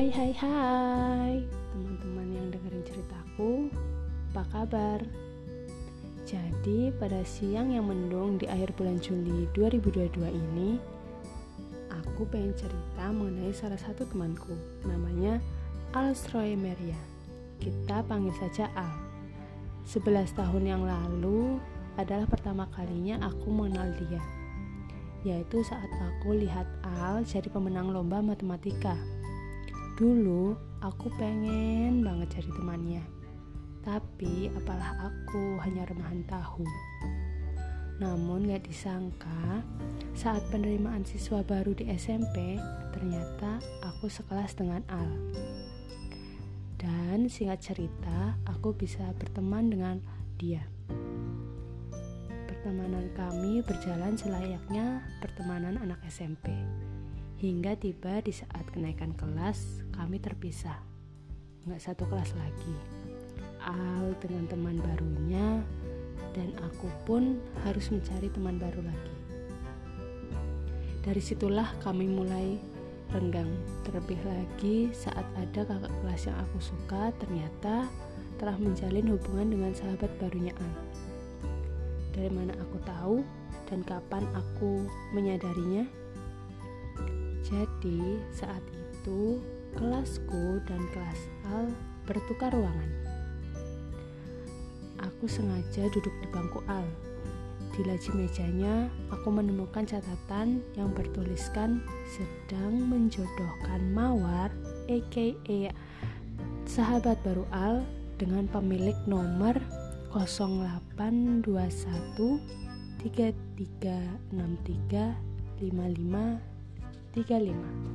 Hai hai hai. Teman-teman yang dengerin ceritaku Apa kabar? Jadi pada siang yang mendung di akhir bulan Juli 2022 ini Aku pengen cerita mengenai salah satu temanku Namanya Alstroy Meria. Kita panggil saja Al. 11 tahun yang lalu adalah pertama kalinya aku mengenal dia yaitu saat aku lihat Al jadi pemenang lomba matematika Dulu aku pengen banget jadi temannya, tapi apalah aku hanya remahan tahu. Namun gak disangka saat penerimaan siswa baru di SMP ternyata aku sekelas dengan Al. Dan singkat cerita aku bisa berteman dengan dia. Pertemanan kami berjalan selayaknya pertemanan anak SMP. Hingga tiba di saat kenaikan kelas, kami terpisah. Nggak satu kelas lagi. Al dengan teman barunya, dan aku pun harus mencari teman baru lagi. Dari situlah kami mulai renggang. Terlebih lagi saat ada kakak kelas yang aku suka ternyata telah menjalin hubungan dengan sahabat barunya Al. Dari mana aku tahu dan kapan aku menyadarinya? Jadi saat itu kelasku dan kelas Al bertukar ruangan. Aku sengaja duduk di bangku Al. Di laci mejanya, aku menemukan catatan yang bertuliskan sedang menjodohkan Mawar, aka sahabat baru Al dengan pemilik nomor 0821 3363 55 35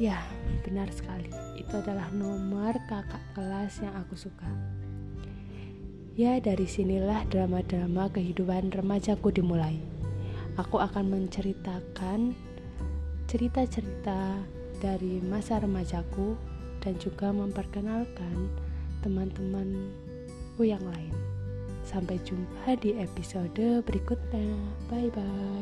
Ya, benar sekali. Itu adalah nomor kakak kelas yang aku suka. Ya, dari sinilah drama-drama kehidupan remajaku dimulai. Aku akan menceritakan cerita-cerita dari masa remajaku dan juga memperkenalkan teman-temanku yang lain. Sampai jumpa di episode berikutnya. Bye bye.